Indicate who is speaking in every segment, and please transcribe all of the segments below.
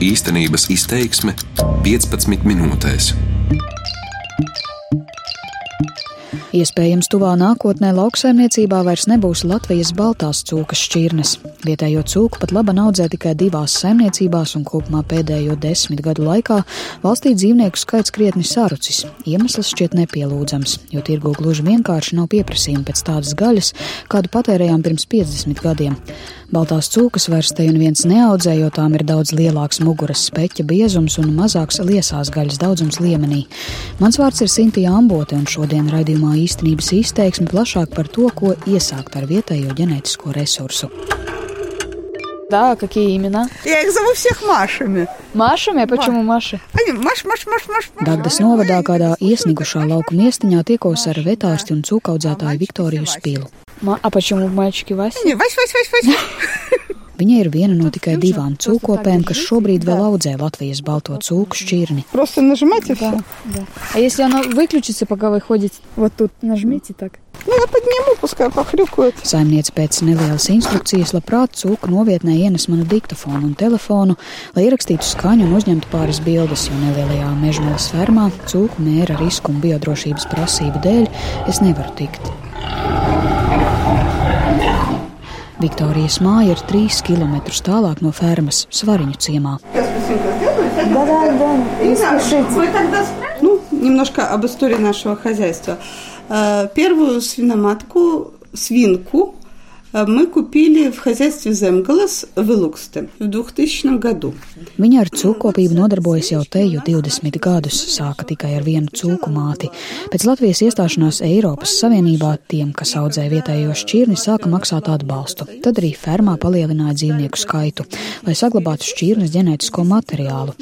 Speaker 1: Īstenības izteiksme 15 minūtēs.
Speaker 2: Iespējams, tuvā nākotnē lauksaimniecībā vairs nebūs Latvijas baltās cūkas šķirnes. Vietējo cūku pat laba audzē tikai divās saimniecībās, un kopumā pēdējo desmit gadu laikā valstī dzīvnieku skaits krietni sarucis. Iemesls šķiet nepielūdzams, jo tirgu gluži vienkārši nav pieprasījuma pēc tādas gaļas, kādu patērējām pirms 50 gadiem. Baltās cūkas vairs te un viens neaudzē, jo tām ir daudz lielāks muguras speķa biezums un mazāks liesās gaļas daudzums liemenī. Mans vārds ir Sintīna Ambote, un šodien raidījumā īstenības izteiksme plašāk par to, ko iesākt ar vietējo ģenētisko resursu.
Speaker 3: Да, какие имена?
Speaker 4: Я их зову всех Машами.
Speaker 3: Машами? Почему Маши?
Speaker 4: Они Маш, Маш, Маш, Маш, Маш.
Speaker 2: Dagdas novadā kādā iesnigušā lauku miestiņā tiekos ar vetārsti un cūkaudzētāju Viktoriju Spilu.
Speaker 3: Ма- А почему мальчики Вася?
Speaker 4: Не, Вась, Вась, Вась, Вась.
Speaker 2: Viņa ir viena no tikai divām cūkopēm, kas šobrīd vēl audzē Latvijas balto cūku šķirni.
Speaker 4: Просто нажимайте все.
Speaker 3: Да, да. А если оно выключится, пока вы ходите? Вот тут нажмите так.
Speaker 4: Ну, я подниму, пускай похрюкают.
Speaker 2: Saimniece pēc nelielas instrukcijas labprāt cūku novietnē ienes manu diktofonu un telefonu, lai ierakstītu skaņu un uzņemtu pāris bildes, jo nelielajā mežmeles fermā cūku mēra risku un biodrošības prasību dēļ es nevaru tikt. Viktorijas māja ir trīs km tālāk no fermas Svariņu ciemā.
Speaker 3: Да, да, да. Не спешите.
Speaker 4: Ну, немножко об истории нашего хозяйства. Э, Первую свиноматку, свинку, э, мы купили в хозяйстве Земгалас в Илуксте в 2000 году.
Speaker 2: Viņa ar cūkopību nodarbojas jau te jau 20 gadus, sāka tikai ar vienu cūku māti. Pēc Latvijas iestāšanās Eiropas Savienībā tiem, kas audzē vietējo šķirni, sāka maksāt atbalstu. Tad arī fermā palielināja dzīvnieku skaitu, lai saglabātu šķirnes ģenētisko materiālu.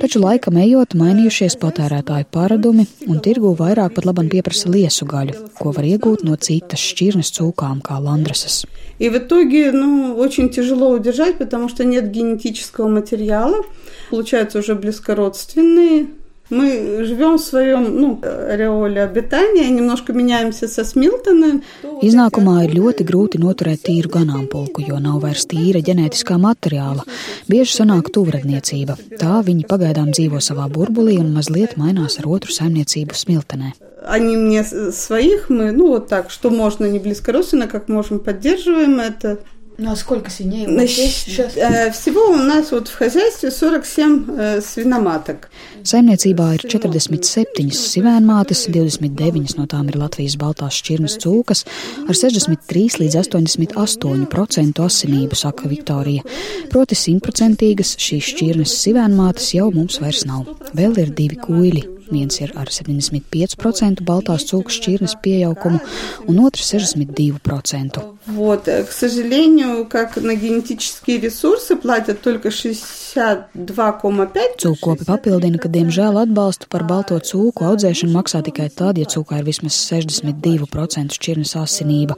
Speaker 2: Taču laikam ejot, mainījušies patērētāju paradumi, un tirgū vairāk pat labam pieprasa liesu gaļu, ko var iegūt no citas šķirnes cūkām, kā landrasas.
Speaker 4: И в итоге, ну, очень тяжело удержать, потому что нет генетического материала. Получаются уже близкородственные. Мы живем в своем, ну, ореоле обитания, немножко меняемся со Смилтона.
Speaker 2: Iznākumā ir ļoti grūti noturēt tīru ganāmpulku, jo nav vairs tīra ģenētiskā materiāla. Bieži sanāk tuvredniecība. Tā viņi pagaidām dzīvo savā burbulī un mazliet mainās ar otru saimniecību smiltenē.
Speaker 4: Они мне с- своих, мы, ну, вот так, что можно не близкородственно, как можем, поддерживаем это.
Speaker 3: Ну а сколько свиней у вас
Speaker 4: Значит,
Speaker 3: есть сейчас?
Speaker 4: э, всего у нас вот в хозяйстве 47 э, свиноматок.
Speaker 2: Saimniecībā ir 47 sivēnmātes, 29 no tām ir Latvijas baltās šķirnes cūkas, ar 63 līdz 88% asinību, saka Viktorija. Proti simtprocentīgas šīs šķirnes sivēnmātes jau mums vairs nav. Vēl ir divi kuģi. Viens ir ar 75% baltās cūkas šķirnes pieaugumu, un otrs 62%.
Speaker 4: Вот, э, к сожалению, как на генетические ресурсы платят только 62,5.
Speaker 2: Cūkopi papildina, ka diemžēl atbalstu par balto cūku audzēšanu maksā tikai tad, ja cūkā ir vismaz 62% šķirnes asinība.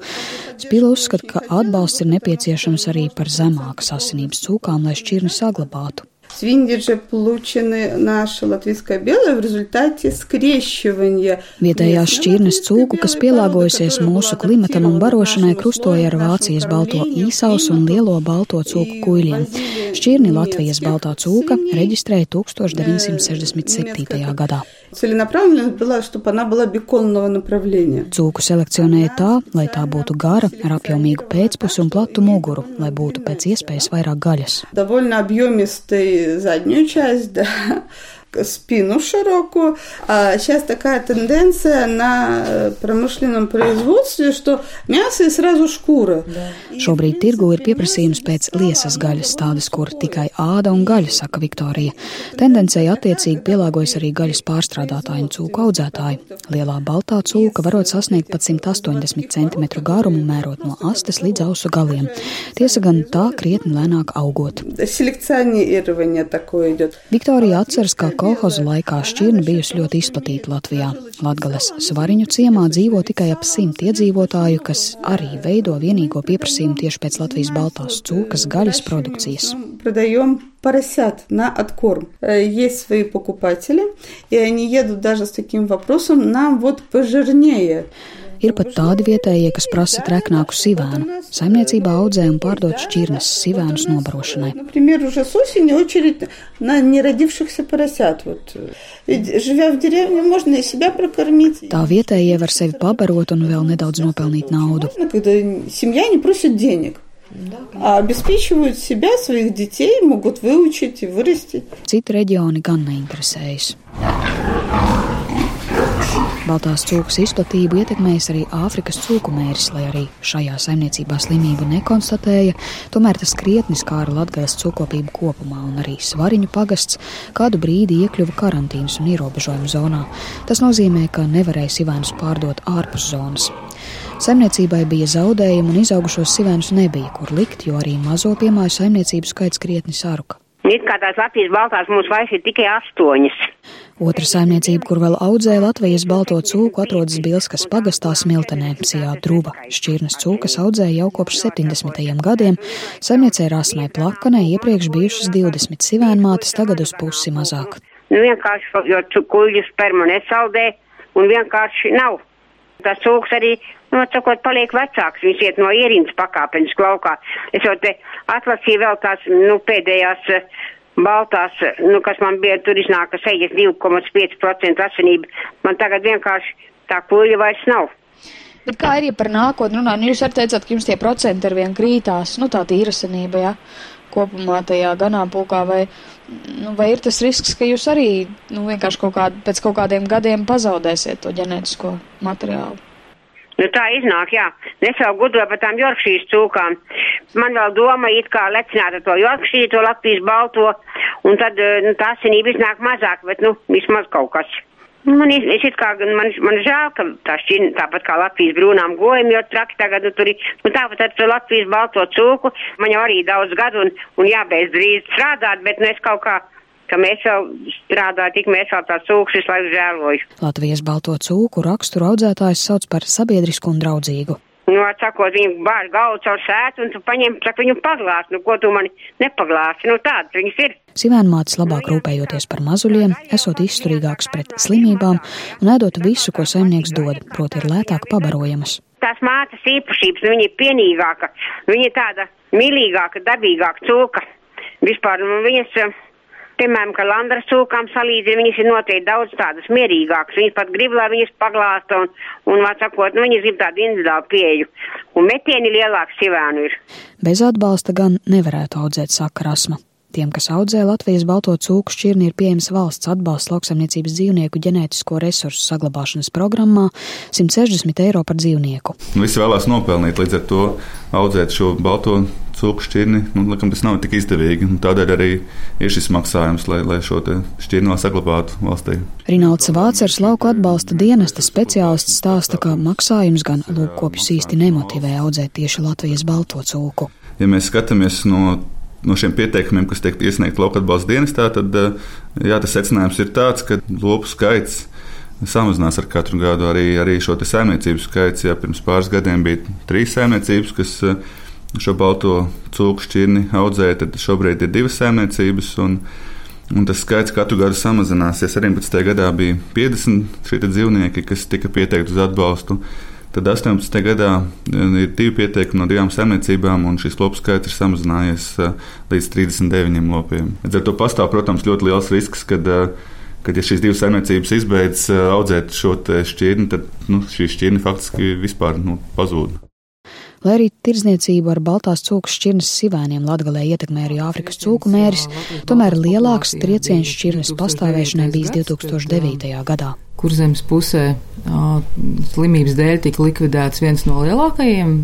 Speaker 2: Spila uzskata, ka atbalsts ir nepieciešams arī par zemākas asinības cūkām, lai šķirni saglabātu.
Speaker 4: Свиньи же получены наша латвийская белая в результате скрещивания.
Speaker 2: Vietējās šķirnes cūku, kas pielāgojusies mūsu klimatam un barošanai, krustoja ar Vācijas balto īsausu un lielo balto cūku kuļiem. Šķirni Latvijas baltā cūka reģistrēja 1967. gadā.
Speaker 4: Целенаправленность была, чтобы она была беконного направления.
Speaker 2: Cūku selekcionēja tā, lai tā būtu gara, ar apjomīgu pēcpusi un platu muguru, lai būtu pēc iespējas vairāk gaļas.
Speaker 4: Довольно объемистый заднюю часть, да, спину широкую. А сейчас такая тенденция на э, промышленном производстве, что мясо и сразу шкура.
Speaker 2: Šobrīd tirgu ir pieprasījums pēc liesas gaļas, tādas, kur tikai āda un gaļa, saka Viktorija. Tendencei attiecīgi pielāgojas arī gaļas pārstrādātāji un cūku audzētāji. Lielā baltā cūka varot sasniegt pat 180 cm garumu, mērot no astes līdz ausu galiem. Tiesa gan tā krietni lēnāk augot.
Speaker 4: Селекционирование такое идет.
Speaker 2: Viktorija atceras, kā kolhozu laikā šķirne bijusi ļoti izplatīta Latvijā. Latgales svariņu ciemā dzīvo tikai ap simt iedzīvotāju, kas arī veido vienīgo pieprasījumu tieši pēc Latvijas baltās cūkas gaļas produkcijas.
Speaker 4: Продаем поросят на откорм. Э, Есть свои покупатели, и они едут даже с таким вопросом, нам вот пожирнее.
Speaker 2: Ir pat tādi vietējie, kas prasa treknāku sivēnu. Saimniecībā audzē un pārdod šķirnes sivēnus nobarošanai.
Speaker 4: Например, уже с осени очередь на неродившихся поросят. Вот. Ведь, живя в деревне, можно и себя прокормить.
Speaker 2: Tā vietējie var sevi pabarot un vēl nedaudz nopelnīt naudu.
Speaker 4: Когда семья не просит денег. А обеспечивают себя, своих детей, могут выучить и вырастить.
Speaker 2: Citi reģioni gan neinteresējas. Baltās cūkas izplatību ietekmējis arī Āfrikas cūku mēris, lai arī šajā saimniecībā slimību nekonstatēja, tomēr tas krietni skāra Latgales cūkopību kopumā un arī Svariņu pagasts kādu brīdi iekļuva karantīnas un ierobežojumu zonā. Tas nozīmē, ka nevarēja sivēnus pārdot ārpus zonas. Saimniecībai bija zaudējumi un izaugušos sivēnus nebija, kur likt, jo arī mazo piemāju saimniecību skaits krietni saruka.
Speaker 5: It kā tās Latvijas baltās mums vairs ir tikai astoņas.
Speaker 2: Otra saimniecība, kur vēl audzē Latvijas balto cūku, atrodas Bilskas pagastā Smiltenē, Sijā Druva. Šķirnes cūkas audzēja jau kopš 70. gadiem. Saimniecē Rasmai Plakanē iepriekš bijušas 20 sivēnmātes, tagad uz pusi mazāk.
Speaker 5: Nu, vienkārši, jo kuģu spermu nesaldē un vienkārši nav. Tas cūks arī, nu, sakot, paliek vecāks. Viņš iet no ierīnas pakāpenes laukā. Es jau te atlasīju vēl tās, nu, pēdējās uh, baltās, nu, kas man bija tur iznāka 62,5% asinība. Man tagad vienkārši tā kuļa vairs nav.
Speaker 3: Bet kā ir, ja par nākotni runā? Nu, jūs arī teicāt, ka jums tie procenti ar vien krītās, nu, tā tīrasinība, jā, kopumā tajā ganāmpulkā, vai, nu, vai ir tas risks, ka jūs arī, nu, vienkārši kaut kād, pēc kaut kādiem gadiem pazaudēsiet to ģenētisko materiālu?
Speaker 5: Nu, tā iznāk, jā. Es jau gudroju par tām Jorkšīs cūkām. Man vēl doma it kā lecināt to Jorkšī, to Latvijas balto, un tad nu, tā asinība iznāk mazāk, bet, nu, vismaz kaut kas. Man, es, es kā, man, man žēl, ka tā šķina tāpat kā Latvijas brūnām gojumi, jo traki tagad, nu, tur ir, nu, tāpat ar to Latvijas balto cūku, man jau arī daudz gadu un, un jābeidz drīz strādāt, bet, nu, es kaut kā ka mēs jau strādājam, tik mēs vēl tās cūkas visu laiku žēloju.
Speaker 2: Latvijas balto cūku raksturu audzētājs sauc par sabiedrisku un draudzīgu.
Speaker 5: Nu, atsakot, viņu bāž galvu caur sētu un tu paņem, saka, viņu paglāst. Nu, ko tu mani nepaglāsti? Nu, tādas viņas ir.
Speaker 2: Sivēnmātes labāk rūpējoties par mazuļiem, esot izturīgāks pret slimībām un ēdot visu, ko saimnieks dod, proti ir lētāk pabarojamas.
Speaker 5: Tās mātes īpašības, nu, viņa ir pienīgāka, viņa ir tāda mīlīgāka, dabīgāka cūka. Vispār, nu, viņas piemēram, ka Landras cūkām salīdzina, viņas ir noteikti daudz tādas mierīgākas. Viņas pat grib, lai viņas paglāsta un, un vācakot, nu, viņas grib tādu individuālu pieeju. Un metieni lielāks sivēnu ir.
Speaker 2: Bez atbalsta gan nevarētu audzēt saka rasma. Tiem, kas audzē Latvijas balto cūku šķirni, ir pieejams valsts atbalsts lauksaimniecības dzīvnieku ģenētisko resursu saglabāšanas programmā 160 eiro par dzīvnieku.
Speaker 6: Visi vēlās nopelnīt, līdz ar to audzēt šo balto cūku šķirni. Nu, likam, tas nav tik izdevīgi. Tādēļ arī ir šis maksājums, lai, lai šo šķirni vēl saglabātu valstī.
Speaker 2: Rināls Vācers lauku atbalsta dienesta speciālists stāsta, ka maksājums gan lūkkopjus īsti nemotivē audzēt tieši Latvijas balto cūku.
Speaker 6: Ja mēs skatāmies no no šiem pieteikumiem, kas tiek iesniegti lauka atbalsta dienestā, tad eh, jā, tas secinājums ir tāds, ka lopu skaits samazinās ar katru gadu. Arī, arī šo saimniecību skaits, ja pirms pāris gadiem bija trīs saimniecības, kas eh, šo balto cūku šķirni audzēja, tad šobrīd ir divas saimniecības. Un, Un tas skaits katru gadu samazinās. Ja 17. gadā bija 50 šie dzīvnieki, kas tika pieteikti uz atbalstu, Tad 18. gadā ir divi pieteikumi no divām saimniecībām, un šis lopu skaits ir samazinājies līdz 39 lopiem. Līdz ar to pastāv, protams, ļoti liels risks, kad, kad ja šīs divas saimniecības izbeidz audzēt šo šķirni, tad nu, šī šķirne faktiski vispār nu, pazūd.
Speaker 2: Lai arī tirdzniecību ar baltās cūku šķirnes sivēniem Latgalē ietekmē arī Āfrikas cūku mēris, tomēr lielāks trieciens šķirnes pastāvēšanai bijis 2009. gadā.
Speaker 7: Kurzemes pusē slimības dēļ tika likvidēts viens no lielākajiem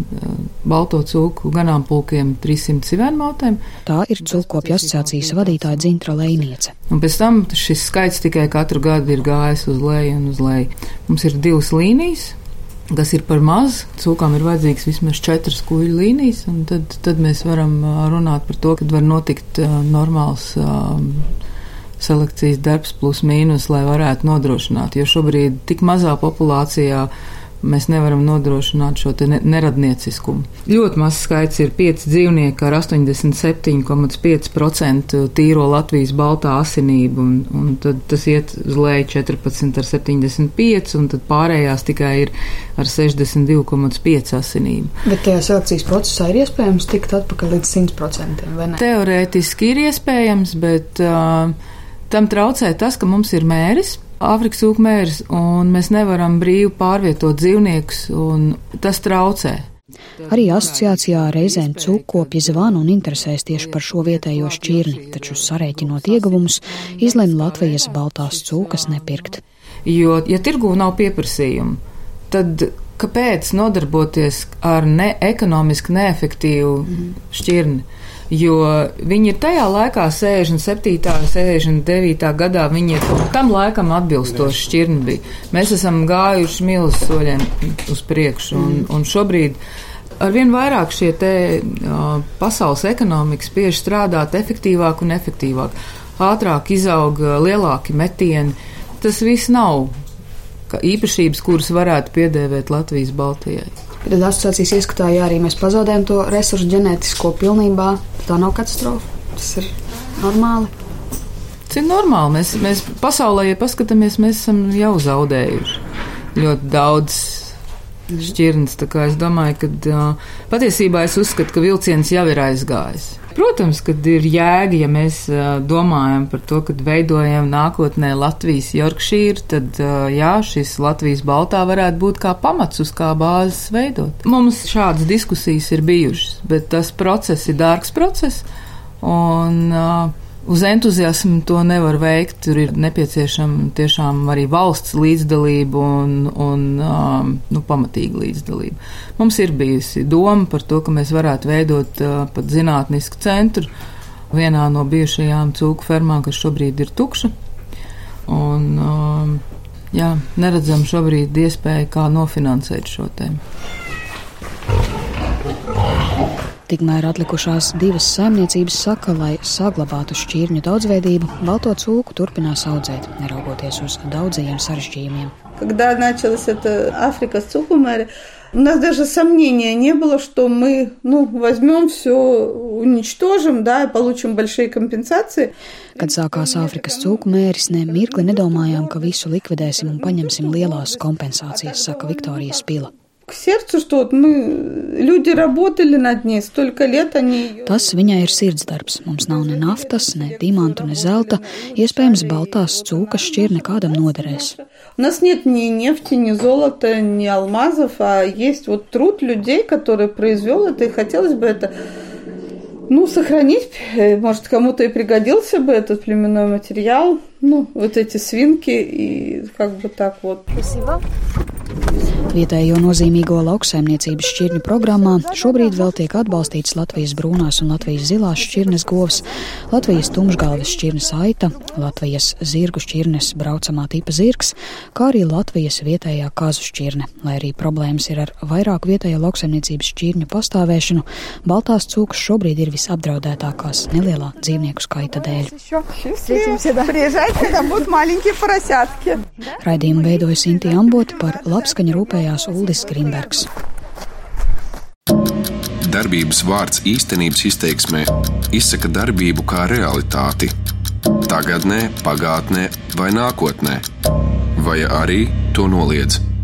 Speaker 7: balto cūku ganāmpulkiem - 300 sivēnmautēm.
Speaker 2: Tā ir cūkopju asociācijas vadītāja Dzintra Leiniece.
Speaker 7: Un pēc tam šis skaits tikai katru gadu ir gājis uz leju un uz leju. Mums ir divas līnijas, kas ir par maz. Cūkām ir vajadzīgs vismaz četras kuģu līnijas, un tad, tad mēs varam runāt par to, ka var notikt uh, normāls uh, selekcijas darbs plus mīnus, lai varētu nodrošināt. Jo šobrīd tik mazā populācijā mēs nevaram nodrošināt šo neradnieciskumu. Ļoti mazs skaits ir 5 dzīvnieki ar 87,5% tīro Latvijas baltā asinību, un, un tad tas iet uz leju 14 ar 75, un tad pārējās tikai ir ar 62,5 asinību.
Speaker 2: Bet tajā selekcijas procesā ir iespējams tikt atpakaļ līdz 100% vai ne?
Speaker 7: Teorētiski ir iespējams, bet uh, tam traucē tas, ka mums ir mēris Āfrikas cūkmērs, un mēs nevaram brīvi pārvietot dzīvniekus, un tas traucē.
Speaker 2: Arī asociācijā reizēm cūkopji zvana un interesēs tieši par šo vietējo šķirni, taču sarēķinot ieguvumus, izlemj Latvijas baltās cūkas nepirkt.
Speaker 7: Jo, ja tirgū nav pieprasījumu, tad kāpēc nodarboties ar neekonomiski neefektīvu mm. šķirni? Jo viņi ir tajā laikā, 67. un 69. gadā, viņi ir tam laikam atbilstoši šķirni bija. Mēs esam gājuši milzu soļiem uz priekšu, un, un šobrīd arvien vairāk šie te uh, pasaules ekonomika spiež strādāt efektīvāk un efektīvāk. Ātrāk izaug lielāki metieni. Tas viss nav īpašības, kuras varētu piedēvēt Latvijas Baltijai.
Speaker 2: Tad asociācijas ieskatā, ja arī mēs pazaudējam to resursu ģenētisko pilnībā, tā nav katastrofa. Tas ir normāli.
Speaker 7: Tas ir normāli. Mēs, mēs pasaulē, ja paskatāmies, mēs esam jau zaudējuši ļoti daudz šķirnes. Es domāju, ka patiesībā es uzskatu, ka vilciens jau ir aizgājis. Protams, kad ir jēga, ja mēs domājam par to, kad veidojam nākotnē Latvijas Yorkshire, tad jā, šis Latvijas baltā varētu būt kā pamats, uz kā bāzes veidot. Mums šādas diskusijas ir bijušas, bet tas process ir dārgs process. Un, uh, Uz entuziasmu to nevar veikt. Tur ir nepieciešama tiešām arī valsts līdzdalība un, un um, nu, pamatīga līdzdalība. Mums ir bijusi doma par to, ka mēs varētu veidot uh, pat zinātnisku centru vienā no bijušajām cūku fermām, kas šobrīd ir tukša. Un, um, jā, neredzam šobrīd iespēju, kā nofinansēt šo tēmu.
Speaker 2: Tikmēr atlikušās divas saimniecības saka, lai saglabātu šķirņu daudzveidību, balto cūku turpinās audzēt, neraugoties uz daudzajiem sarežģījumiem.
Speaker 4: Когда началась эта Африка с цукумери, у нас даже сомнения не было, что мы ну, возьмем все, уничтожим, да, и получим большие компенсации.
Speaker 2: Kad sākās Āfrikas cūku mēris, ne mirkli nedomājām, ka visu likvidēsim un paņemsim lielās kompensācijas, saka Viktorija Spila
Speaker 4: К сердцу, что вот мы, люди работали над ней столько лет, они...
Speaker 2: Tas viņai ir sirdsdarbs. Mums nav ne naftas, ne dimantu, ne zelta. Iespējams, baltās cūkas šķir nekādam noderēs.
Speaker 4: У нас нет ни нефти, ни золота, ни алмазов, а есть вот труд людей, который произвел это, и хотелось бы это ну, сохранить, может, кому-то и пригодился бы этот племенной материал, ну, вот эти свинки и как бы так вот. Спасибо.
Speaker 2: Vietējo nozīmīgo lauksaimniecības šķirņu programmā šobrīd vēl tiek atbalstīts Latvijas brūnās un Latvijas zilās šķirnes govs, Latvijas tumšgalves šķirnes aita, Latvijas zirgu šķirnes braucamā tipa zirgs, kā arī Latvijas vietējā kazu šķirne. Lai arī problēmas ir ar vairāku vietējo lauksaimniecības šķirņu pastāvēšanu, Baltās cūkas šobrīd ir visapdraudētākās nelielā dzīvnieku skaita dēļ. Raidījumu veidoja Sinti Amboti par labskaņu rūpēju rūpējās Uldis Grimbergs.
Speaker 1: Darbības vārds īstenības izteiksmē izsaka darbību kā realitāti. Tagatnē, pagātnē vai nākotnē, vai arī to noliedz.